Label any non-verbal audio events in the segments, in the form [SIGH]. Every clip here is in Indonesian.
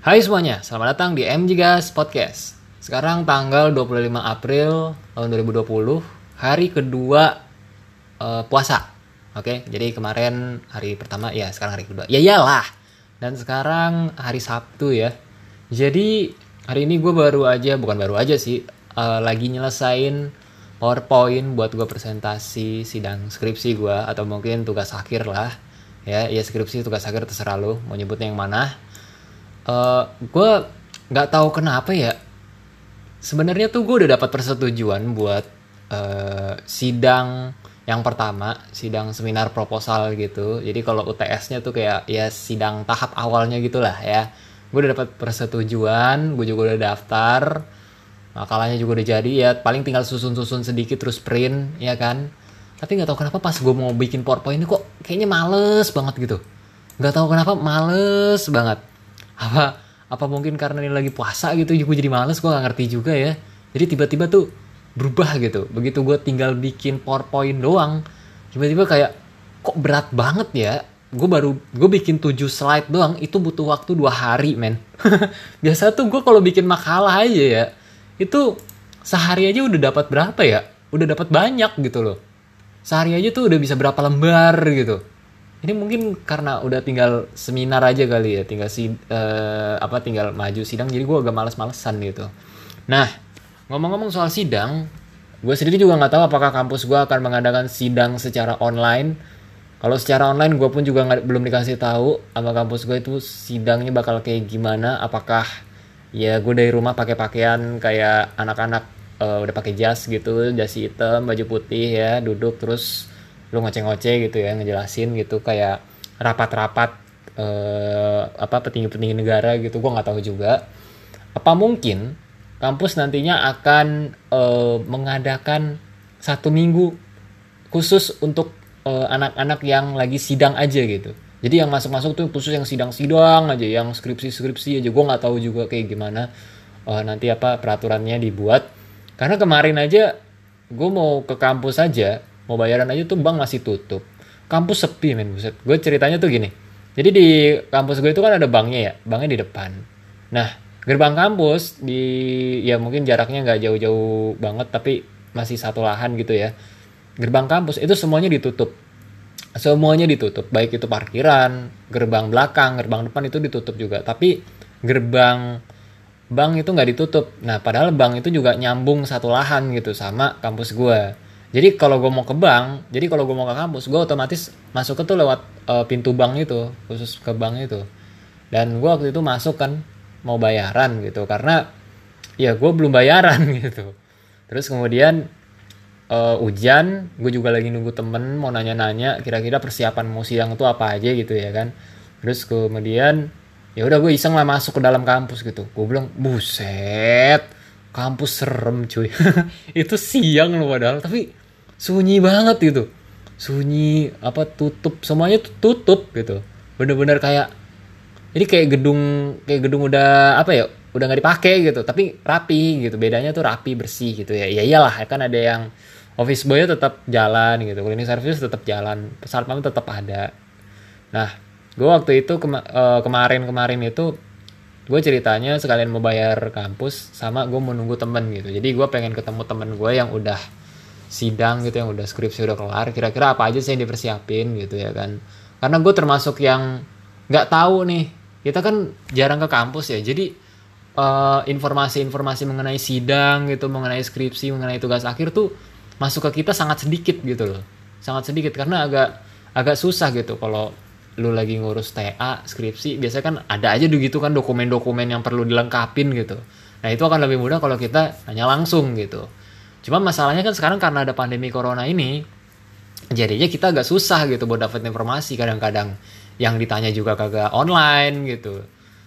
Hai semuanya, selamat datang di MG Gas Podcast. Sekarang tanggal 25 April tahun 2020, hari kedua eh, puasa. Oke, jadi kemarin hari pertama ya, sekarang hari kedua. Ya iyalah. Dan sekarang hari Sabtu ya. Jadi hari ini gue baru aja, bukan baru aja sih, eh, lagi nyelesain PowerPoint buat gue presentasi sidang skripsi gue atau mungkin tugas akhir lah. Ya, ya skripsi tugas akhir terserah lo mau nyebutnya yang mana uh, gue nggak tahu kenapa ya. Sebenarnya tuh gue udah dapat persetujuan buat uh, sidang yang pertama sidang seminar proposal gitu. Jadi kalau UTS-nya tuh kayak ya sidang tahap awalnya gitulah ya. Gue udah dapat persetujuan gue juga udah daftar. Makalahnya juga udah jadi ya. Paling tinggal susun-susun sedikit terus print ya kan. Tapi nggak tahu kenapa pas gue mau bikin powerpoint ini kok kayaknya males banget gitu. Nggak tahu kenapa males banget apa apa mungkin karena ini lagi puasa gitu gue jadi males gue gak ngerti juga ya. Jadi tiba-tiba tuh berubah gitu. Begitu gue tinggal bikin powerpoint doang tiba-tiba kayak kok berat banget ya? Gue baru gue bikin 7 slide doang itu butuh waktu dua hari men. [LAUGHS] Biasa tuh gue kalau bikin makalah aja ya itu sehari aja udah dapat berapa ya? Udah dapat banyak gitu loh. Sehari aja tuh udah bisa berapa lembar gitu ini mungkin karena udah tinggal seminar aja kali ya tinggal si uh, apa tinggal maju sidang jadi gue agak males-malesan gitu. Nah ngomong-ngomong soal sidang gue sendiri juga nggak tahu apakah kampus gue akan mengadakan sidang secara online. Kalau secara online gue pun juga gak, belum dikasih tahu sama kampus gue itu sidangnya bakal kayak gimana apakah ya gue dari rumah pakai pakaian kayak anak-anak uh, udah pakai jas gitu jas hitam baju putih ya duduk terus lu ngoceh-ngoceh gitu ya ngejelasin gitu kayak rapat-rapat eh, apa petinggi-petinggi negara gitu gue nggak tahu juga. Apa mungkin kampus nantinya akan eh, mengadakan satu minggu khusus untuk eh, anak-anak yang lagi sidang aja gitu? Jadi yang masuk-masuk tuh khusus yang sidang-sidang aja yang skripsi-skripsi aja. Gue nggak tahu juga kayak gimana uh, nanti apa peraturannya dibuat. Karena kemarin aja gue mau ke kampus aja mau bayaran aja tuh bank masih tutup. Kampus sepi men buset. Gue ceritanya tuh gini. Jadi di kampus gue itu kan ada banknya ya banknya di depan. Nah gerbang kampus di ya mungkin jaraknya nggak jauh-jauh banget tapi masih satu lahan gitu ya. Gerbang kampus itu semuanya ditutup. Semuanya ditutup. Baik itu parkiran gerbang belakang gerbang depan itu ditutup juga. Tapi gerbang bank itu nggak ditutup. Nah padahal bank itu juga nyambung satu lahan gitu sama kampus gue jadi kalau gue mau ke bank jadi kalau gue mau ke kampus gue otomatis masuk ke tuh lewat uh, pintu bank itu khusus ke bank itu. Dan gue waktu itu masuk kan mau bayaran gitu karena ya gue belum bayaran [LAUGHS] gitu. Terus kemudian uh, hujan gue juga lagi nunggu temen mau nanya-nanya kira-kira persiapan mau sidang itu apa aja gitu ya kan. Terus kemudian ya udah gue iseng lah masuk ke dalam kampus gitu. Gue bilang buset kampus serem cuy. [LAUGHS] Itu siang loh padahal tapi sunyi banget gitu. Sunyi apa tutup semuanya tutup gitu. Bener-bener kayak ini kayak gedung kayak gedung udah apa ya udah nggak dipakai gitu tapi rapi gitu. Bedanya tuh rapi bersih gitu ya. Ya iyalah kan ada yang office boy tetap jalan gitu cleaning service tetap jalan satpam tetap ada. Nah gue waktu itu kema uh, kemarin kemarin itu gue ceritanya sekalian mau bayar kampus sama gue mau nunggu temen gitu. Jadi gue pengen ketemu temen gue yang udah sidang gitu yang udah skripsi udah kelar kira-kira apa aja sih yang dipersiapin gitu ya kan. Karena gue termasuk yang nggak tahu nih kita kan jarang ke kampus ya jadi uh, informasi-informasi mengenai sidang gitu mengenai skripsi mengenai tugas akhir tuh masuk ke kita sangat sedikit gitu loh. Sangat sedikit karena agak agak susah gitu kalau lu lagi ngurus TA skripsi biasanya kan ada aja gitu kan dokumen-dokumen yang perlu dilengkapin gitu. Nah itu akan lebih mudah kalau kita hanya langsung gitu Cuma masalahnya kan sekarang karena ada pandemi corona ini, jadinya kita agak susah gitu buat dapat informasi. Kadang-kadang yang ditanya juga kagak online gitu.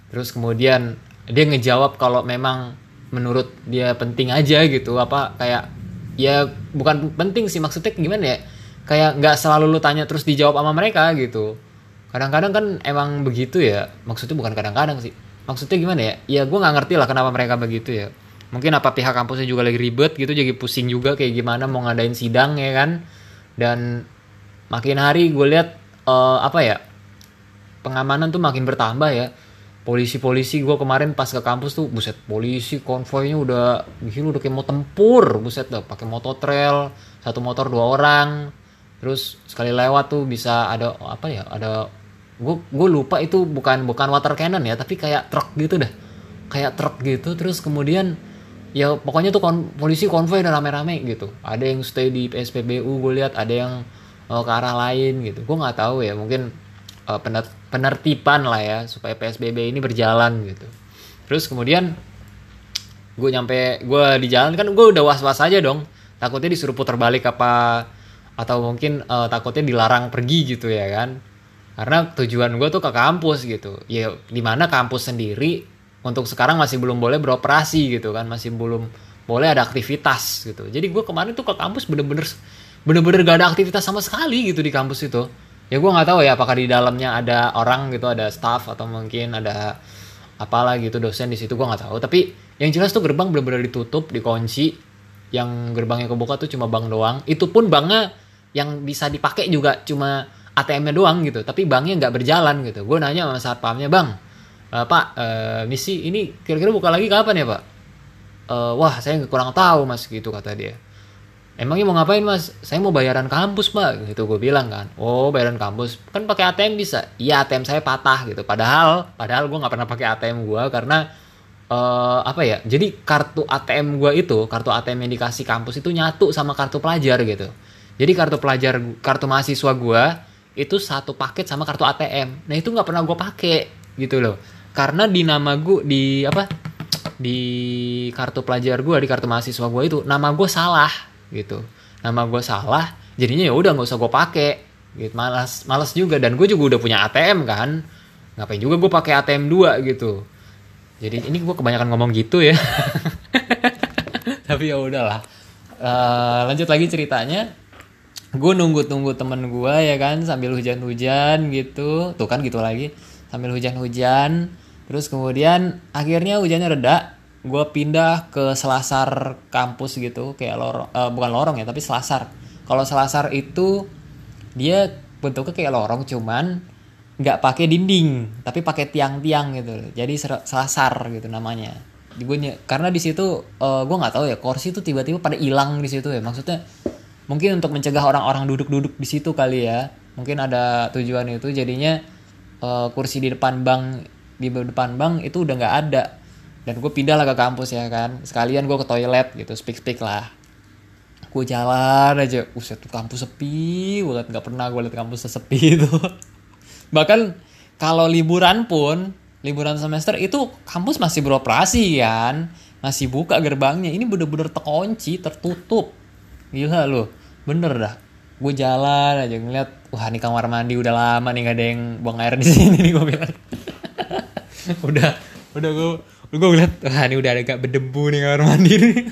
Terus kemudian dia ngejawab kalau memang menurut dia penting aja gitu. Apa kayak ya bukan penting sih maksudnya gimana ya? Kayak nggak selalu lu tanya terus dijawab sama mereka gitu. Kadang-kadang kan emang begitu ya. Maksudnya bukan kadang-kadang sih. Maksudnya gimana ya? Ya gue nggak ngerti lah kenapa mereka begitu ya mungkin apa pihak kampusnya juga lagi ribet gitu jadi pusing juga kayak gimana mau ngadain sidang ya kan? Dan makin hari gue lihat uh, apa ya pengamanan tuh makin bertambah ya. Polisi-polisi gue kemarin pas ke kampus tuh buset polisi konvoynya udah gila udah kayak mau tempur buset dah pakai motor trail satu motor dua orang. Terus sekali lewat tuh bisa ada apa ya ada gue gue lupa itu bukan bukan water cannon ya tapi kayak truk gitu dah. Kayak truk gitu terus kemudian ya pokoknya tuh kon, polisi konvoy udah rame-rame gitu. Ada yang stay di PSPBU gue lihat. Ada yang uh, ke arah lain gitu. Gue nggak tahu ya mungkin uh, penertiban lah ya supaya PSBB ini berjalan gitu. Terus kemudian gue nyampe gue di jalan kan gue udah was was aja dong. Takutnya disuruh putar balik apa atau mungkin uh, takutnya dilarang pergi gitu ya kan. Karena tujuan gue tuh ke kampus gitu. Ya di mana kampus sendiri untuk sekarang masih belum boleh beroperasi gitu kan masih belum boleh ada aktivitas gitu. Jadi gue kemarin tuh ke kampus bener-bener bener-bener gak ada aktivitas sama sekali gitu di kampus itu. Ya gue nggak tahu ya apakah di dalamnya ada orang gitu ada staff atau mungkin ada apalah gitu dosen di situ gue nggak tahu. Tapi yang jelas tuh gerbang benar-benar ditutup dikunci. Yang gerbangnya kebuka tuh cuma bank doang. Itu pun banknya yang bisa dipakai juga cuma ATM-nya doang gitu. Tapi banknya nggak berjalan gitu. Gue nanya sama satpamnya bang uh, pak uh, misi ini kira-kira buka lagi kapan ya pak? Uh, wah saya kurang tahu mas gitu kata dia. Emangnya mau ngapain mas? Saya mau bayaran kampus pak gitu gue bilang kan. Oh bayaran kampus. Kan pakai ATM bisa. Iya ATM saya patah gitu. Padahal padahal gue nggak pernah pakai ATM gue karena uh, apa ya jadi kartu ATM gue itu kartu ATM yang dikasih kampus itu nyatu sama kartu pelajar gitu. Jadi kartu pelajar kartu mahasiswa gue itu satu paket sama kartu ATM nah itu nggak pernah gue pakai gitu loh karena di nama gue di apa di kartu pelajar gue di kartu mahasiswa gue itu nama gue salah gitu. Nama gue salah jadinya ya udah nggak usah gue pakai gitu. Malas malas juga. Dan gue juga udah punya ATM kan. Ngapain juga gue pakai ATM 2 gitu. Jadi ini gue kebanyakan ngomong gitu ya. [LAUGHS] Tapi ya udahlah. Uh, lanjut lagi ceritanya. Gue nunggu-tunggu temen gue ya kan sambil hujan-hujan gitu. Tuh kan gitu lagi. Sambil hujan-hujan terus kemudian akhirnya hujannya reda gue pindah ke selasar kampus gitu kayak lorong uh, bukan lorong ya tapi selasar. Kalau selasar itu dia bentuknya kayak lorong cuman nggak pakai dinding tapi pakai tiang-tiang gitu. Jadi selasar gitu namanya. Gue karena di situ uh, gue nggak tahu ya kursi itu tiba-tiba pada hilang di situ ya. Maksudnya mungkin untuk mencegah orang-orang duduk-duduk di situ kali ya. Mungkin ada tujuan itu jadinya uh, kursi di depan bank di depan bank itu udah nggak ada. Dan gue pindah lah ke kampus ya kan. Sekalian gue ke toilet gitu speak speak lah. Gue jalan aja uset tuh kampus sepi banget. Nggak pernah gue liat kampus sepi [LAUGHS] itu. Bahkan kalau liburan pun liburan semester itu kampus masih beroperasi kan. Masih buka gerbangnya. Ini bener-bener terkunci tertutup. Gila loh. Bener dah. Gue jalan aja ngeliat wah ini kamar mandi udah lama nih gak ada yang buang air di [LAUGHS] sini nih gue bilang [LAUGHS] udah udah gue gue ngeliat wah ini udah agak berdebu nih kamar mandi nih. [LAUGHS]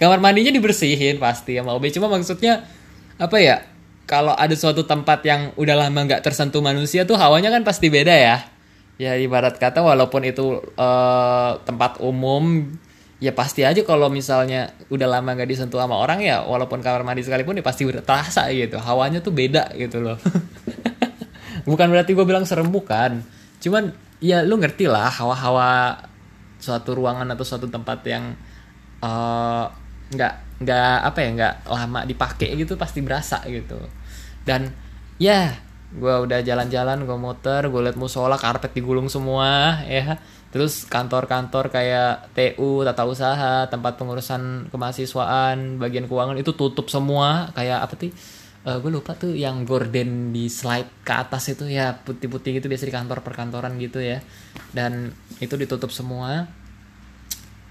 Kamar mandinya dibersihin pasti sama OB cuma maksudnya apa ya kalau ada suatu tempat yang udah lama nggak tersentuh manusia tuh hawanya kan pasti beda ya. Ya ibarat kata walaupun itu uh, tempat umum ya pasti aja kalau misalnya udah lama nggak disentuh sama orang ya walaupun kamar mandi sekalipun ya pasti terasa gitu. Hawanya tuh beda gitu loh [LAUGHS] bukan berarti gue bilang serem bukan. Cuman ya lu ngerti lah hawa-hawa suatu ruangan atau suatu tempat yang eh, nggak uh, nggak apa ya nggak lama dipakai gitu pasti berasa gitu. Dan ya gue udah jalan-jalan gue muter gue liat musola karpet digulung semua ya. Terus kantor-kantor kayak TU tata usaha tempat pengurusan kemahasiswaan bagian keuangan itu tutup semua. Kayak apa sih uh, eh, gue lupa tuh yang gorden di slide ke atas itu ya putih-putih gitu biasa di kantor perkantoran gitu ya. Dan itu ditutup semua.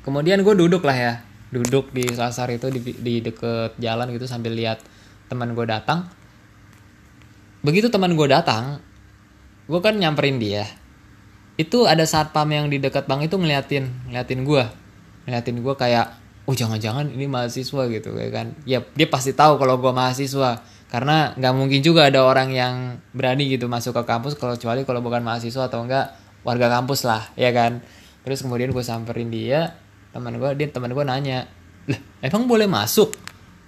Kemudian gue duduk lah ya. Duduk di sasar itu di, di deket jalan gitu sambil lihat teman gue datang. Begitu teman gue datang gue kan nyamperin dia. Itu ada satpam yang di dekat bank itu ngeliatin ngeliatin gue ngeliatin gue kayak oh jangan-jangan ini mahasiswa gitu kayak kan. Ya dia pasti tahu kalau gue mahasiswa karena nggak mungkin juga ada orang yang berani gitu masuk ke kampus kalau kecuali kalau bukan mahasiswa atau enggak warga kampus lah ya kan? Terus kemudian gue samperin dia teman gue dia teman gue nanya lah emang boleh masuk?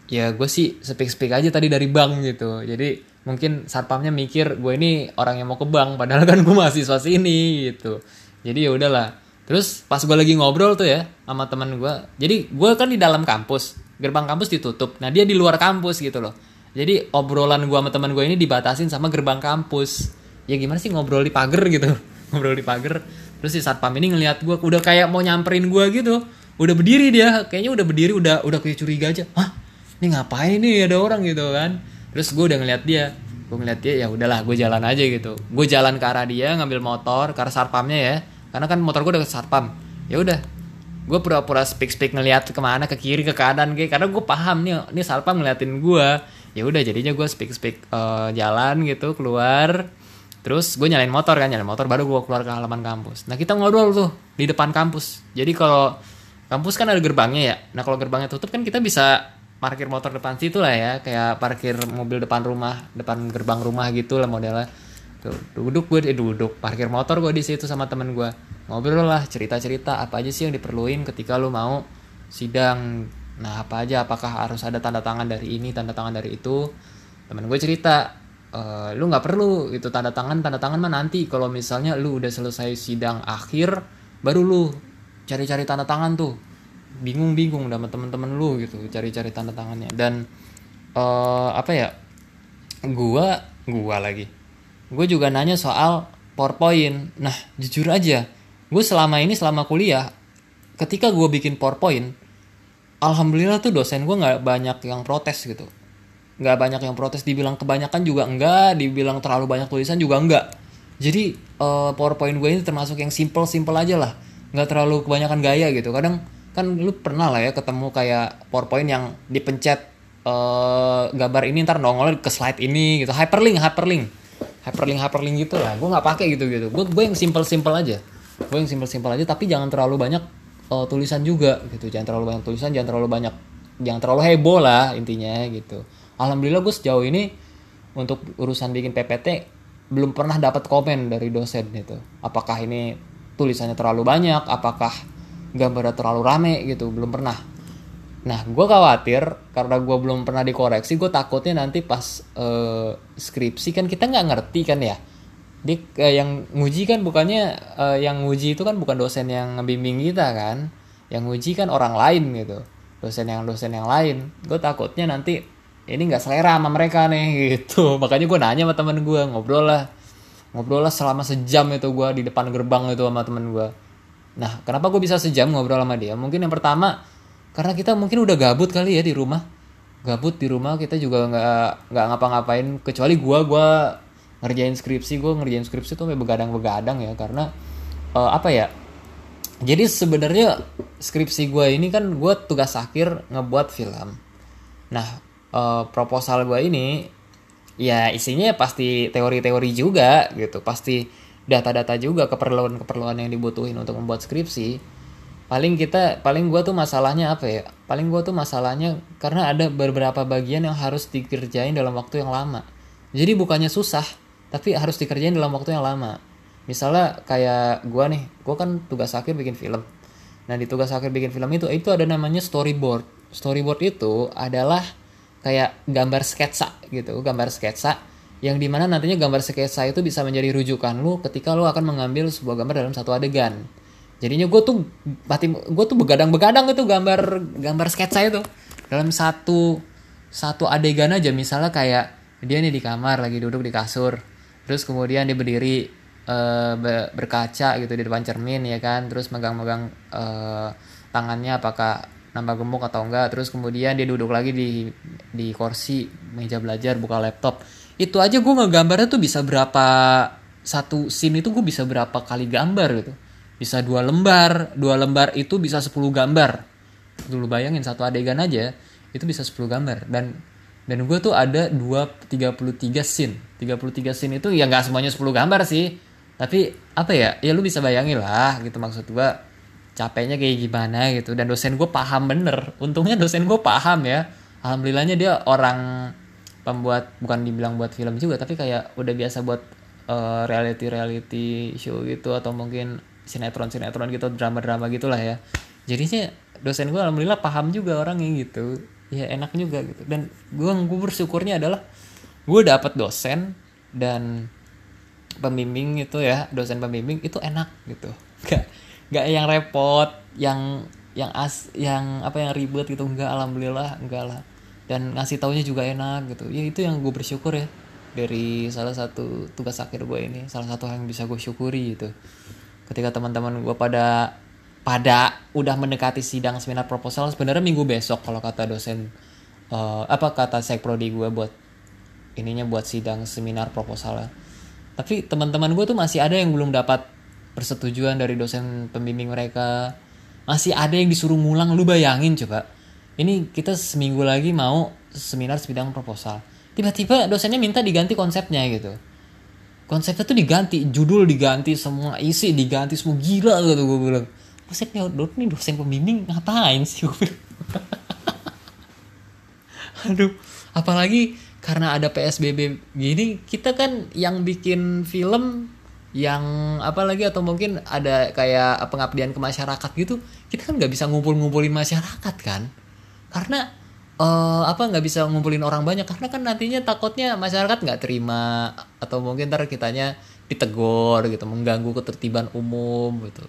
Ya gue sih speak speak aja tadi dari bank gitu. Jadi mungkin satpamnya mikir gue ini orang yang mau ke bank padahal kan gue mahasiswa sini gitu. Jadi ya udahlah. Terus pas gue lagi ngobrol tuh ya sama teman gue jadi gue kan di dalam kampus gerbang kampus ditutup. Nah dia di luar kampus gitu loh jadi obrolan gue sama teman gue ini dibatasin sama gerbang kampus. Ya gimana sih ngobrol di pagar gitu? [LAUGHS] Ngobrol di pagar. Terus si satpam ini ngelihat gue udah kayak mau nyamperin gue gitu. Udah berdiri dia. Kayaknya udah berdiri udah udah kayak curiga aja. Hah? Ini ngapain nih? Ada orang gitu kan. Terus gue udah ngeliat dia. Gue ngeliat dia ya udahlah gue jalan aja gitu. Gue jalan ke arah dia ngambil motor ke arah satpamnya ya. Karena kan motor gue udah satpam. Ya udah gue pura-pura speak speak ngeliat ke mana ke kiri ke kanan kayak karena gue paham nih ini satpam ngeliatin gue ya udah jadinya gue speak speak uh, jalan gitu keluar. Terus gue nyalain motor kan nyalain motor baru gue keluar ke halaman kampus. Nah kita ngobrol tuh di depan kampus. Jadi kalau kampus kan ada gerbangnya ya. Nah kalau gerbangnya tutup kan kita bisa parkir motor depan situ lah ya. Kayak parkir mobil depan rumah depan gerbang rumah gitu lah modelnya. Tuh duduk gue eh, duduk. Parkir motor gue di situ sama temen gue ngobrol lah cerita cerita apa aja sih yang diperluin ketika lu mau sidang nah apa aja? Apakah harus ada tanda tangan dari ini tanda tangan dari itu? Temen gue cerita e, lu nggak perlu itu tanda tangan tanda tangan mah nanti. Kalau misalnya lu udah selesai sidang akhir baru lu cari-cari tanda tangan tuh. Bingung-bingung sama temen-temen lu gitu cari-cari tanda tangannya. Dan uh, apa ya? Gua gua lagi. Gue juga nanya soal PowerPoint. Nah jujur aja gue selama ini selama kuliah ketika gue bikin PowerPoint alhamdulillah tuh dosen gue nggak banyak yang protes gitu. Nggak banyak yang protes dibilang kebanyakan juga enggak dibilang terlalu banyak tulisan juga enggak. Jadi uh, PowerPoint gue ini termasuk yang simple simple aja lah. Nggak terlalu kebanyakan gaya gitu. Kadang kan lu pernah lah ya ketemu kayak PowerPoint yang dipencet uh, gambar ini ntar nongol ke slide ini gitu. Hyperlink hyperlink. Hyperlink hyperlink gitu lah. Gue nggak pakai gitu gitu gue gue yang simple simple aja. Gue yang simple simple aja tapi jangan terlalu banyak uh, tulisan juga gitu. Jangan terlalu banyak tulisan jangan terlalu banyak jangan terlalu heboh lah intinya gitu. Alhamdulillah gue sejauh ini untuk urusan bikin PPT belum pernah dapat komen dari dosen gitu. Apakah ini tulisannya terlalu banyak apakah gambarnya terlalu rame gitu belum pernah. Nah gue khawatir karena gue belum pernah dikoreksi gue takutnya nanti pas uh, skripsi kan kita nggak ngerti kan ya di uh, yang nguji kan bukannya uh, yang nguji itu kan bukan dosen yang ngebimbing kita kan. Yang nguji kan orang lain gitu. Dosen yang dosen yang lain. Gue takutnya nanti ini nggak selera sama mereka nih [LAUGHS] gitu. Makanya gue nanya sama temen gue ngobrol lah. Ngobrol lah selama sejam itu gue di depan gerbang itu sama temen gue Nah, kenapa gue bisa sejam ngobrol sama dia? Mungkin yang pertama karena kita mungkin udah gabut kali ya di rumah. Gabut di rumah kita juga nggak nggak ngapa-ngapain kecuali gue gue ngerjain skripsi gue ngerjain skripsi tuh begadang-begadang ya karena uh, apa ya? Jadi sebenarnya skripsi gue ini kan gue tugas akhir ngebuat film. Nah, uh, proposal gue ini ya isinya pasti teori-teori juga gitu, pasti data-data juga keperluan-keperluan yang dibutuhin untuk membuat skripsi paling kita paling gue tuh masalahnya apa ya paling gue tuh masalahnya karena ada beberapa bagian yang harus dikerjain dalam waktu yang lama jadi bukannya susah tapi harus dikerjain dalam waktu yang lama. Misalnya kayak gue nih gue kan tugas akhir bikin film. Nah di tugas akhir bikin film itu itu ada namanya storyboard. Storyboard itu adalah kayak gambar sketsa gitu gambar sketsa yang di mana nantinya gambar sketsa itu bisa menjadi rujukan lu ketika lu akan mengambil sebuah gambar dalam satu adegan. Jadinya gue tuh pasti gue tuh begadang-begadang itu gambar gambar sketsa itu. Dalam satu satu adegan aja misalnya kayak dia nih di kamar lagi duduk di kasur terus kemudian dia berdiri uh, berkaca gitu di depan cermin ya kan? Terus megang-megang uh, tangannya apakah nambah gemuk atau enggak. Terus kemudian dia duduk lagi di di kursi meja belajar buka laptop. Itu aja gue ngegambarnya tuh bisa berapa satu scene itu gue bisa berapa kali gambar gitu. Bisa dua lembar dua lembar itu bisa 10 gambar. Dulu bayangin satu adegan aja itu bisa 10 gambar. Dan dan gue tuh ada dua tiga puluh tiga scene. tiga puluh tiga scene itu ya nggak semuanya 10 gambar sih. Tapi apa ya ya lu bisa bayangin lah gitu maksud gue capeknya kayak gimana gitu. Dan dosen gue paham bener. Untungnya dosen gue paham ya. Alhamdulillahnya dia orang pembuat bukan dibilang buat film juga tapi kayak udah biasa buat uh, reality reality show gitu atau mungkin sinetron sinetron gitu drama drama gitulah ya. Jadinya dosen gue alhamdulillah paham juga orangnya gitu ya enak juga gitu. Dan gue gue bersyukurnya adalah gue dapet dosen dan pembimbing itu ya dosen pembimbing itu enak gitu. [LAUGHS] Gak gak yang repot yang yang as yang apa yang ribet gitu. Enggak alhamdulillah enggak lah. Dan ngasih taunya juga enak gitu. Ya itu yang gue bersyukur ya dari salah satu tugas akhir gue ini salah satu yang bisa gue syukuri gitu. Ketika teman-teman gue pada pada udah mendekati sidang seminar proposal sebenarnya minggu besok kalau kata dosen uh, apa kata sekprodi gue buat ininya buat sidang seminar proposal. Tapi teman-teman gue tuh masih ada yang belum dapat persetujuan dari dosen pembimbing mereka. Masih ada yang disuruh ngulang lu bayangin coba. Ini kita seminggu lagi mau seminar sebidang proposal. Tiba-tiba dosennya minta diganti konsepnya gitu. Konsepnya tuh diganti judul diganti semua isi diganti semua gila gitu gue bilang konsepnya nih dosen pembimbing ngapain sih? Gue aduh apalagi karena ada PSBB gini kita kan yang bikin film yang apa lagi atau mungkin ada kayak pengabdian ke masyarakat gitu kita kan nggak bisa ngumpul-ngumpulin masyarakat kan? Karena uh, apa nggak bisa ngumpulin orang banyak karena kan nantinya takutnya masyarakat nggak terima atau mungkin ntar kitanya ditegur gitu mengganggu ketertiban umum gitu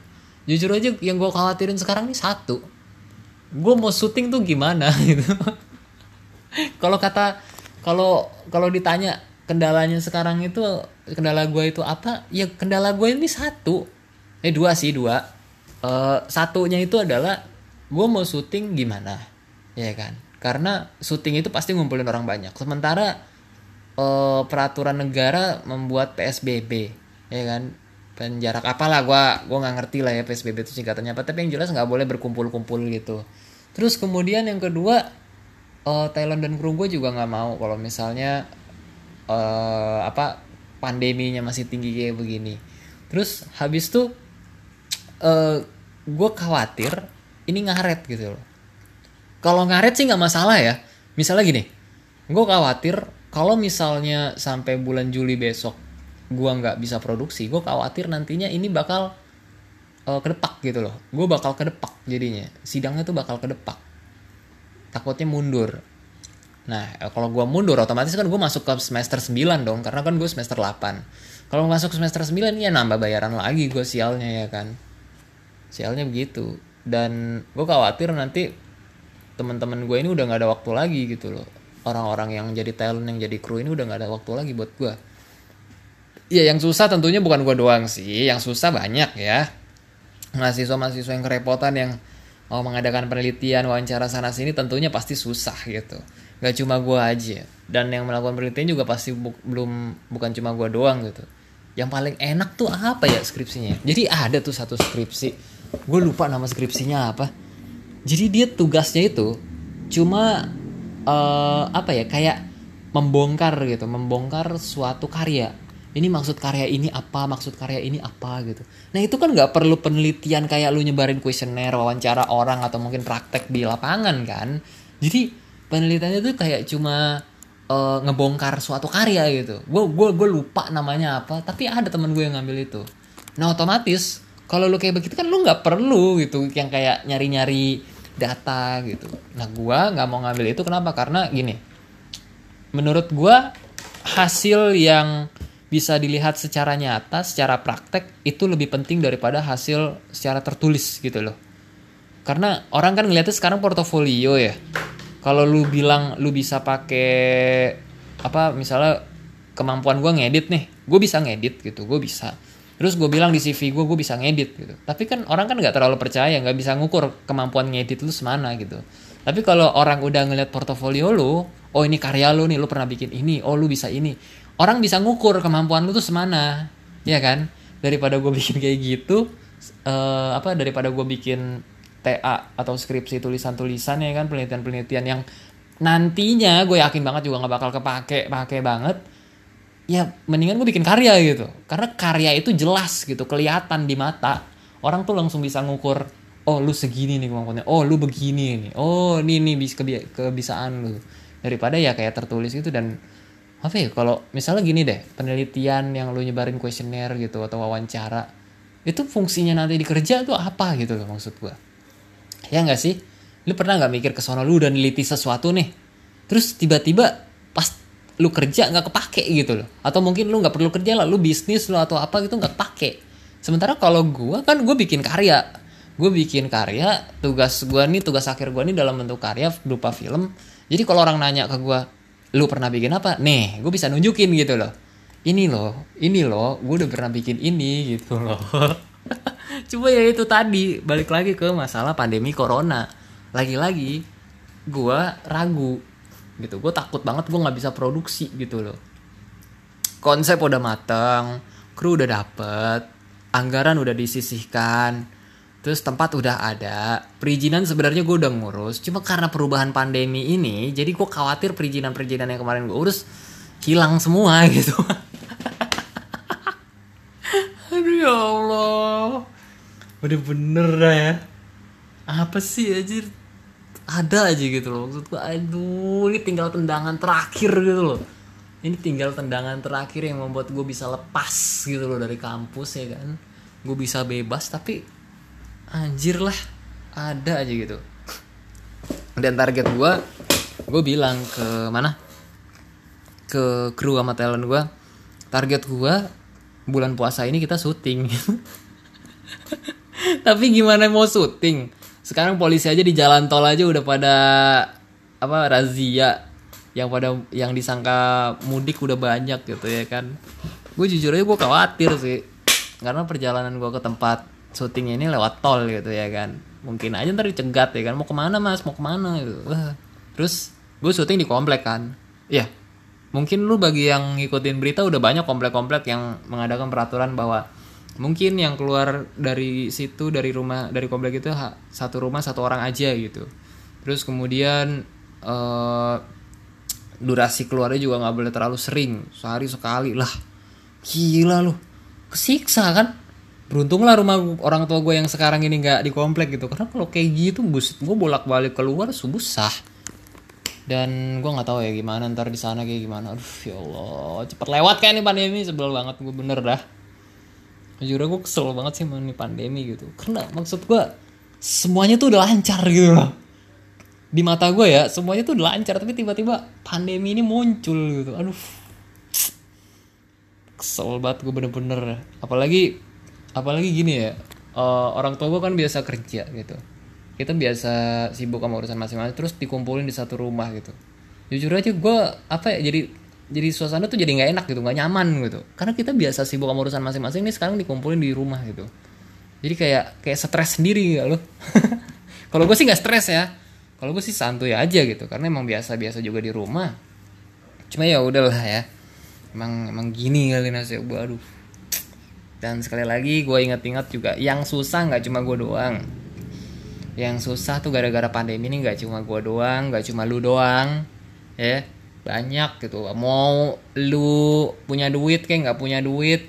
jujur aja yang gue khawatirin sekarang ini satu. Gue mau syuting tuh gimana [LAUGHS] gitu. Kalau kata kalau kalau ditanya kendalanya sekarang itu kendala gue itu apa? Ya kendala gue ini satu. Eh dua sih dua. Uh, satunya itu adalah gue mau syuting gimana ya kan? Karena syuting itu pasti ngumpulin orang banyak. Sementara uh, peraturan negara membuat psbb ya kan penjarak apalah gue gue nggak ngerti lah ya psbb itu singkatannya apa. Tapi yang jelas nggak boleh berkumpul-kumpul gitu. Terus kemudian yang kedua uh, Thailand dan kru gue juga nggak mau kalau misalnya uh, apa pandeminya masih tinggi kayak begini. Terus habis tuh uh, eh, gue khawatir ini ngaret gitu loh. Kalau ngaret sih nggak masalah ya. Misalnya gini gue khawatir kalau misalnya sampai bulan Juli besok gue nggak bisa produksi gue khawatir nantinya ini bakal uh, kedepak gitu loh. Gue bakal kedepak jadinya. Sidangnya tuh bakal kedepak. Takutnya mundur. Nah kalau gue mundur otomatis kan gue masuk ke semester 9 dong karena kan gue semester 8 kalau masuk semester 9 ya nambah bayaran lagi gue sialnya ya kan? Sialnya begitu. Dan gue khawatir nanti teman-teman gue ini udah nggak ada waktu lagi gitu loh. Orang-orang yang jadi talent yang jadi kru ini udah nggak ada waktu lagi buat gue ya yang susah tentunya bukan gue doang sih. Yang susah banyak ya. Mahasiswa-mahasiswa yang kerepotan yang mau mengadakan penelitian wawancara sana sini tentunya pasti susah gitu. Gak cuma gue aja. Dan yang melakukan penelitian juga pasti bu belum bukan cuma gue doang gitu. Yang paling enak tuh apa ya skripsinya? Jadi ada tuh satu skripsi. Gue lupa nama skripsinya apa. Jadi dia tugasnya itu cuma uh, apa ya kayak membongkar gitu membongkar suatu karya ini maksud karya ini apa? Maksud karya ini apa? Gitu. Nah itu kan nggak perlu penelitian kayak lu nyebarin kuesioner wawancara orang atau mungkin praktek di lapangan kan? Jadi penelitiannya tuh kayak cuma uh, ngebongkar suatu karya gitu. Gue gue gue lupa namanya apa tapi ada temen gue yang ngambil itu. Nah otomatis kalau lu kayak begitu kan lu nggak perlu gitu yang kayak nyari nyari data gitu. Nah gue nggak mau ngambil itu kenapa? Karena gini menurut gue hasil yang bisa dilihat secara nyata, secara praktek itu lebih penting daripada hasil secara tertulis gitu loh. Karena orang kan ngeliatnya sekarang portofolio ya. Kalau lu bilang lu bisa pakai apa misalnya kemampuan gue ngedit nih, gue bisa ngedit gitu, gue bisa. Terus gue bilang di CV gue gue bisa ngedit gitu. Tapi kan orang kan nggak terlalu percaya, nggak bisa ngukur kemampuan ngedit lu semana gitu. Tapi kalau orang udah ngeliat portofolio lu, oh ini karya lu nih, lu pernah bikin ini, oh lu bisa ini orang bisa ngukur kemampuan lu tuh semana ya kan? Daripada gue bikin kayak gitu uh, apa daripada gue bikin TA atau skripsi tulisan-tulisan ya kan? Penelitian-penelitian yang nantinya gue yakin banget juga nggak bakal kepake pakai banget. Ya mendingan gue bikin karya gitu. Karena karya itu jelas gitu kelihatan di mata. Orang tuh langsung bisa ngukur oh lu segini nih kemampuannya. Oh lu begini nih. Oh ini nih bis kebiasaan lu. Daripada ya kayak tertulis gitu dan apa ya kalau misalnya gini deh penelitian yang lu nyebarin kuesioner gitu atau wawancara itu fungsinya nanti di kerja tuh apa gitu loh maksud gua. Ya nggak sih? Lu pernah nggak mikir ke sono lu udah neliti sesuatu nih terus tiba-tiba pas lu kerja nggak kepake gitu loh. Atau mungkin lu nggak perlu kerja lah lu bisnis lo atau apa gitu nggak kepake. Sementara kalau gue kan gue bikin karya. Gue bikin karya tugas gue nih tugas akhir gue nih dalam bentuk karya berupa film. Jadi kalau orang nanya ke gue lu pernah bikin apa? Nih gue bisa nunjukin gitu loh. Ini loh ini loh gue udah pernah bikin ini gitu loh. [LAUGHS] Coba ya itu tadi balik lagi ke masalah pandemi corona. Lagi-lagi gue ragu gitu. Gue takut banget gue nggak bisa produksi gitu loh. Konsep udah mateng kru udah dapet anggaran udah disisihkan terus tempat udah ada perizinan sebenarnya gue udah ngurus cuma karena perubahan pandemi ini jadi gue khawatir perizinan perizinan yang kemarin gue urus hilang semua [LAUGHS] gitu. Aduh ya allah. Udah bener dah ya. Apa sih anjir? Ada aja gitu loh maksud gue aduh ini tinggal tendangan terakhir gitu loh. Ini tinggal tendangan terakhir yang membuat gue bisa lepas gitu loh dari kampus ya kan. Gue bisa bebas tapi anjir lah ada aja gitu. Dan target gue gue bilang ke mana? Ke kru sama talent gue target gue bulan puasa ini kita syuting. [LAUGHS] Tapi gimana mau syuting? Sekarang polisi aja di jalan tol aja udah pada apa razia. Yang pada yang disangka mudik udah banyak gitu ya kan. Gue jujur aja gue khawatir sih karena perjalanan gue ke tempat syuting ini lewat tol gitu ya kan. Mungkin aja ntar dicegat ya kan. Mau ke mana mas? Mau ke mana gitu. Terus gue syuting di komplek kan. Ya mungkin lu bagi yang ngikutin berita udah banyak komplek-komplek yang mengadakan peraturan bahwa mungkin yang keluar dari situ dari rumah dari komplek itu satu rumah satu orang aja gitu. Terus kemudian uh, durasi keluarnya juga nggak boleh terlalu sering. Sehari sekali lah. Gila loh kesiksa kan beruntunglah rumah orang tua gue yang sekarang ini nggak di komplek gitu. Karena kalau kayak gitu buset gue bolak balik keluar susah dan gue nggak tahu ya gimana ntar di sana kayak gimana. Aduh ya allah cepet lewat kayak nih pandemi sebel banget gue bener dah. Jujur gue kesel banget sih mengenai pandemi gitu. Karena maksud gue semuanya tuh udah lancar gitu loh. Di mata gue ya semuanya tuh udah lancar tapi tiba-tiba pandemi ini muncul gitu. Aduh. Kesel banget gue bener-bener. Apalagi apalagi gini ya uh, orang tua gue kan biasa kerja gitu. Kita biasa sibuk sama urusan masing-masing terus dikumpulin di satu rumah gitu. Jujur aja gue apa ya jadi jadi suasana tuh jadi nggak enak gitu nggak nyaman gitu. Karena kita biasa sibuk sama urusan masing-masing nih sekarang dikumpulin di rumah gitu. Jadi kayak kayak stres sendiri ya lo [LAUGHS] kalau gue sih nggak stres ya. Kalau gue sih santuy aja gitu karena emang biasa-biasa juga di rumah. Cuma ya udahlah ya. Emang emang gini kali nasib gue aduh dan sekali lagi gue ingat-ingat juga yang susah nggak cuma gue doang. Yang susah tuh gara-gara pandemi ini nggak cuma gue doang nggak cuma lu doang ya. Banyak gitu. Mau lu punya duit kayak nggak punya duit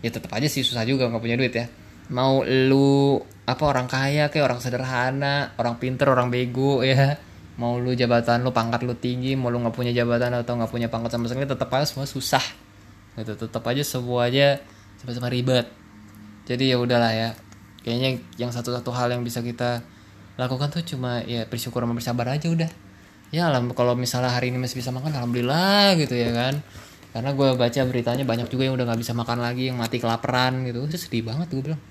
ya tetap aja sih susah juga nggak punya duit ya. Mau lu apa orang kaya kayak orang sederhana orang pinter orang bego ya. Mau lu jabatan lu pangkat lu tinggi mau lu nggak punya jabatan atau nggak punya pangkat sama sekali tetap aja semua susah. Gitu. Tetap aja semuanya sama-sama ribet. Jadi ya udahlah ya. Kayaknya yang satu-satu hal yang bisa kita lakukan tuh cuma ya bersyukur sama bersabar aja udah. Ya alam kalau misalnya hari ini masih bisa makan alhamdulillah gitu ya kan. Karena gue baca beritanya banyak juga yang udah nggak bisa makan lagi yang mati kelaparan gitu. Itu sedih banget gue bilang.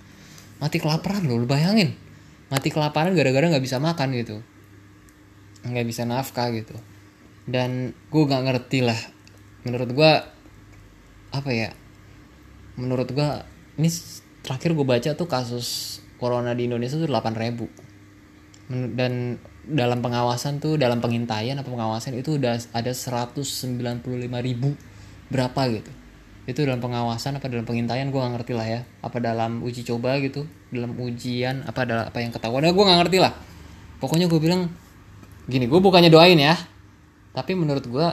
Mati kelaparan loh lu bayangin. Mati kelaparan gara-gara nggak bisa makan gitu. Nggak bisa nafkah gitu. Dan gue nggak ngerti lah. Menurut gue apa ya menurut gue ini terakhir gue baca tuh kasus corona di Indonesia tuh 8 ribu. Dan dalam pengawasan tuh dalam pengintaian apa pengawasan itu udah ada 195 ribu berapa gitu. Itu dalam pengawasan apa dalam pengintaian gue nggak ngerti lah ya. Apa dalam uji coba gitu dalam ujian apa adalah apa yang ketahuan ya gue nggak ngerti lah. Pokoknya gue bilang gini gue bukannya doain ya tapi menurut gue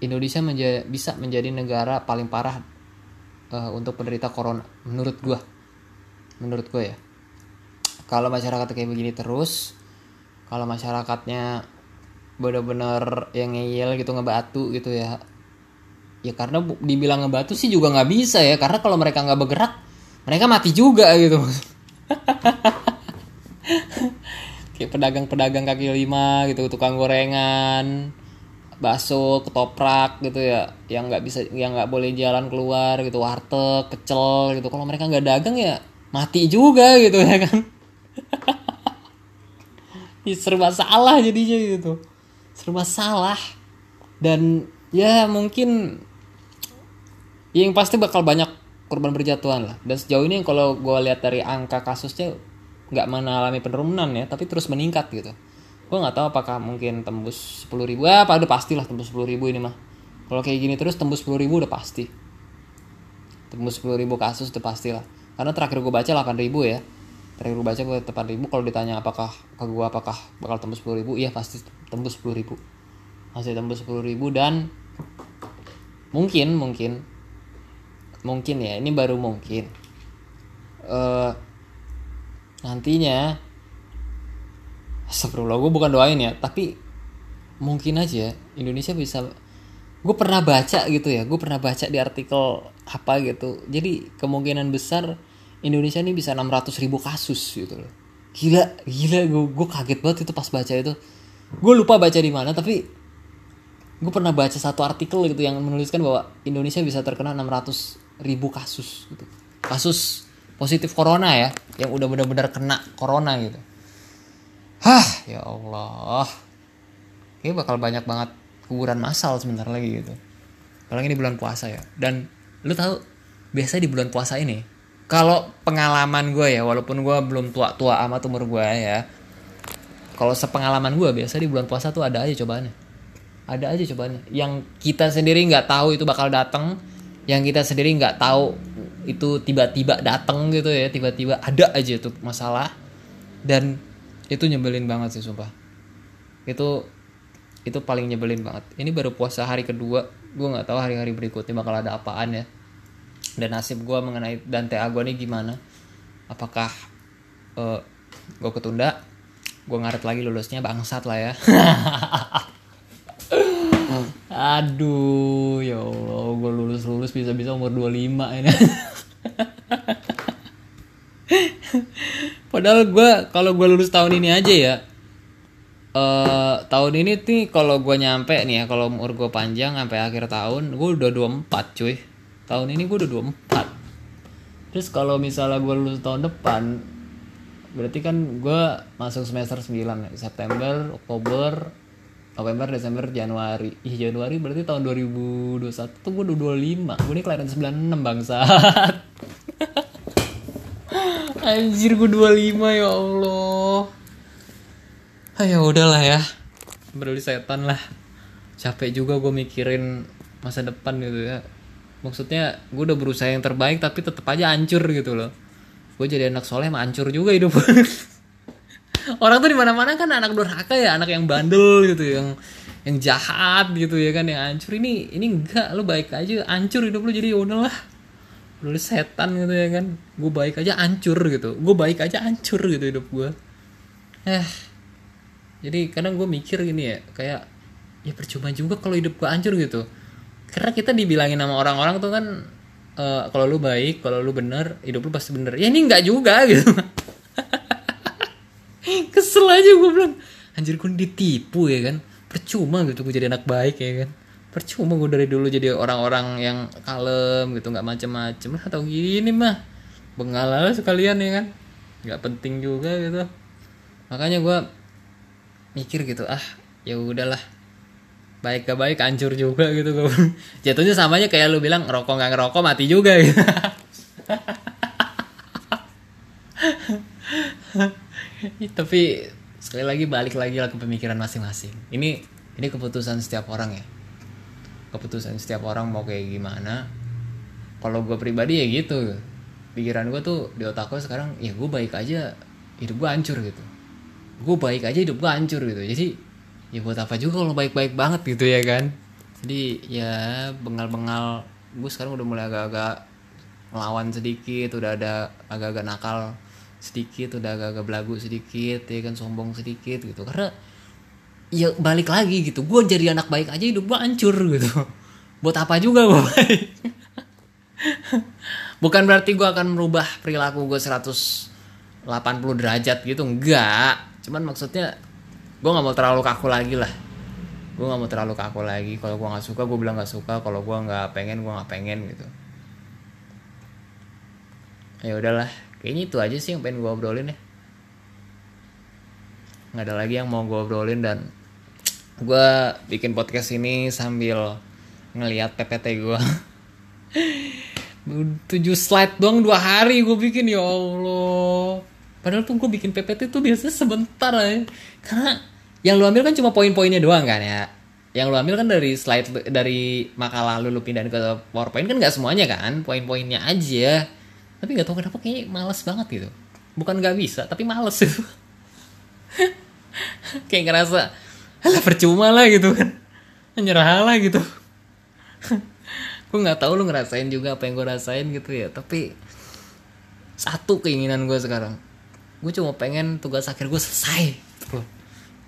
Indonesia menja bisa menjadi negara paling parah uh, untuk penderita corona menurut gue menurut gue ya. Kalau masyarakat kayak begini terus kalau masyarakatnya bener-bener yang ngeyel gitu ngebatu gitu ya ya karena dibilang ngebatu sih juga nggak bisa ya karena kalau mereka nggak bergerak mereka mati juga gitu. [LAUGHS] Kayak pedagang-pedagang kaki lima gitu tukang gorengan bakso ketoprak gitu ya yang nggak bisa yang nggak boleh jalan keluar gitu warteg pecel gitu. Kalau mereka nggak dagang ya mati juga gitu ya kan? [LAUGHS] Serba salah jadinya gitu. Serba salah. Dan ya mungkin yang pasti bakal banyak korban berjatuhan lah. Dan sejauh ini kalau gue lihat dari angka kasusnya nggak mengalami penurunan ya tapi terus meningkat gitu gue nggak tahu apakah mungkin tembus sepuluh ribu. Ya apa udah pasti lah tembus sepuluh ribu ini mah. Kalau kayak gini terus tembus sepuluh ribu udah pasti. Tembus sepuluh ribu kasus udah pasti lah. Karena terakhir gue baca delapan ribu ya. Terakhir gue baca gue delapan ribu. Kalau ditanya apakah ke gue apakah bakal tembus sepuluh ribu iya pasti tembus sepuluh ribu. Masih tembus sepuluh ribu dan mungkin mungkin mungkin ya ini baru mungkin. Uh, nantinya Astagfirullah gue bukan doain ya tapi mungkin aja Indonesia bisa gue pernah baca gitu ya gue pernah baca di artikel apa gitu. Jadi kemungkinan besar Indonesia ini bisa 600 ribu kasus gitu loh. Gila gila gue gue kaget banget itu pas baca itu. Gue lupa baca di mana tapi gue pernah baca satu artikel gitu yang menuliskan bahwa Indonesia bisa terkena 600 ribu kasus gitu. Kasus positif corona ya yang udah benar-benar kena corona gitu Hah, ya Allah. Ini bakal banyak banget kuburan massal sebentar lagi gitu. Apalagi ini bulan puasa ya. Dan lu tahu biasa di bulan puasa ini kalau pengalaman gue ya walaupun gue belum tua-tua amat umur gue ya kalau sepengalaman gue biasa di bulan puasa tuh ada aja cobaannya ada aja cobaannya yang kita sendiri nggak tahu itu bakal datang yang kita sendiri nggak tahu itu tiba-tiba datang gitu ya tiba-tiba ada aja tuh masalah dan itu nyebelin banget sih sumpah. Itu itu paling nyebelin banget. Ini baru puasa hari kedua. Gue nggak tahu hari-hari berikutnya bakal ada apaan ya. Dan nasib gue mengenai Dante Agua ini gimana. Apakah uh, eh, gue ketunda? Gue ngaret lagi lulusnya bangsat lah ya. [LAUGHS] Aduh ya Allah. Gue lulus lulus bisa bisa umur 25 ini [LAUGHS] Padahal gue kalau gue lulus tahun ini aja ya. Uh, tahun ini nih kalau gue nyampe nih ya kalau umur gue panjang sampai akhir tahun gue udah 24 cuy. Tahun ini gue udah 24 terus kalau misalnya gue lulus tahun depan berarti kan gue masuk semester 9 September Oktober November Desember Januari. Ih Januari berarti tahun 2021 tuh gue udah 25 gue ini kelahiran 96 bangsat [LAUGHS] Anjir gue 25 ya Allah. Ah ya udahlah ya. Berarti setan lah. Capek juga gue mikirin masa depan gitu ya. Maksudnya gue udah berusaha yang terbaik tapi tetap aja hancur gitu loh. Gue jadi anak soleh mah hancur juga hidup. [LAUGHS] Orang tuh di mana-mana kan anak durhaka ya, anak yang bandel gitu, yang yang jahat gitu ya kan yang hancur ini ini enggak lo baik aja hancur hidup lo jadi ya udahlah lu setan gitu ya kan. Gue baik aja hancur gitu. Gue baik aja hancur gitu hidup gue eh jadi kadang gue mikir gini ya kayak ya percuma juga kalau hidup gue hancur gitu. Karena kita dibilangin sama orang-orang tuh kan uh, kalau lu baik kalau lu bener hidup lu pasti bener. Ya ini enggak juga gitu. [LAUGHS] Kesel aja gue bilang. Anjir gue ditipu ya kan. Percuma gitu gue jadi anak baik ya kan percuma gue dari dulu jadi orang-orang yang kalem gitu nggak macem-macem. Lah atau gini mah. Bengal sekalian ya kan? Nggak penting juga gitu. Makanya gue mikir gitu ah ya udahlah. Baik gak baik hancur juga gitu. Gue [LAUGHS] jatuhnya samanya kayak lu bilang ngerokok nggak ngerokok mati juga. Gitu [LAUGHS] tapi sekali lagi balik lagi lah ke pemikiran masing-masing. Ini ini keputusan setiap orang ya keputusan setiap orang mau kayak gimana. Kalau gue pribadi ya gitu. Pikiran gue tuh di otak gue sekarang ya gue baik aja hidup gue hancur gitu. Gue baik aja hidup gue hancur gitu. Jadi ya buat apa juga kalau baik-baik banget gitu ya kan. Jadi ya bengal-bengal gue sekarang udah mulai agak-agak melawan sedikit udah ada agak-agak nakal sedikit udah agak-agak belagu sedikit ya kan sombong sedikit gitu. Karena ya balik lagi gitu. Gue jadi anak baik aja hidup gue hancur gitu. [LAUGHS] Buat apa juga gue baik? [LAUGHS] Bukan berarti gue akan merubah perilaku gue 180 derajat gitu enggak. Cuman maksudnya gue nggak mau terlalu kaku lagi lah. Gue nggak mau terlalu kaku lagi. Kalau gue nggak suka gue bilang nggak suka. Kalau gue nggak pengen gue nggak pengen gitu. Ya udahlah. Kayaknya itu aja sih yang pengen gue obrolin ya. Nggak ada lagi yang mau gue obrolin dan gue bikin podcast ini sambil ngelihat PPT gue 7 [LAUGHS] slide doang dua hari gue bikin ya Allah. Padahal tuh gue bikin PPT tuh biasanya sebentar aja karena yang lu ambil kan cuma poin-poinnya doang kan ya. Yang lu ambil kan dari slide dari makalah lu lu pindahin ke PowerPoint kan nggak semuanya kan poin-poinnya aja. Tapi nggak tahu kenapa kayaknya males banget gitu. Bukan nggak bisa tapi males. Itu [LAUGHS] kayak ngerasa lah percuma lah gitu kan. Nyerah lah gitu. Gue nggak tahu lu ngerasain juga apa yang gue rasain gitu ya. Tapi satu keinginan gue sekarang. Gue cuma pengen tugas akhir gue selesai.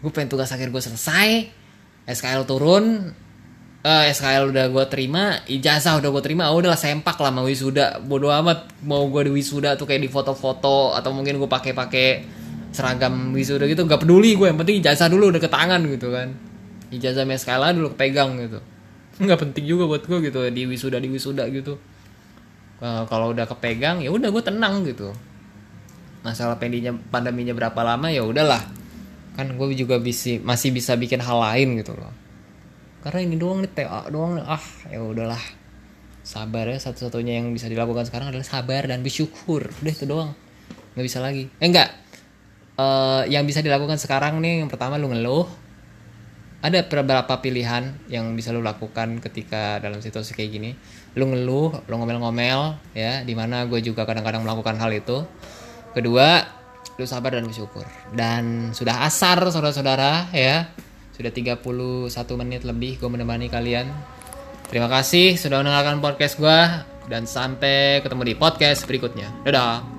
Gue pengen tugas akhir gue selesai SKL turun uh, eh, SKL udah gue terima ijazah udah gue terima. Oh udah sempak lah mau wisuda. Bodo amat. Mau gue di wisuda tuh kayak di foto-foto atau mungkin gue pakai pakai seragam wisuda gitu gak peduli gue. Yang penting ijazah dulu udah ke tangan gitu kan. Ijazah SKL dulu pegang gitu. [LAUGHS] Nggak penting juga buat gue gitu di wisuda di wisuda gitu. Uh, kalau udah kepegang ya udah gue tenang gitu. Masalah pendinya pandeminya berapa lama ya udahlah. Kan gue juga bisa masih bisa bikin hal lain gitu loh. Karena ini doang nih TA doang nih. Ah ya udahlah. Sabar ya satu-satunya yang bisa dilakukan sekarang adalah sabar dan bersyukur. Udah itu doang. Nggak bisa lagi. Eh enggak uh, yang bisa dilakukan sekarang nih yang pertama lu ngeluh. Ada beberapa pilihan yang bisa lu lakukan ketika dalam situasi kayak gini. Lu ngeluh lu ngomel-ngomel ya di mana gue juga kadang-kadang melakukan hal itu. Kedua lu sabar dan bersyukur. Dan sudah asar saudara-saudara ya. Sudah 31 menit lebih gue menemani kalian. Terima kasih sudah mendengarkan podcast gue dan sampai ketemu di podcast berikutnya. Dadah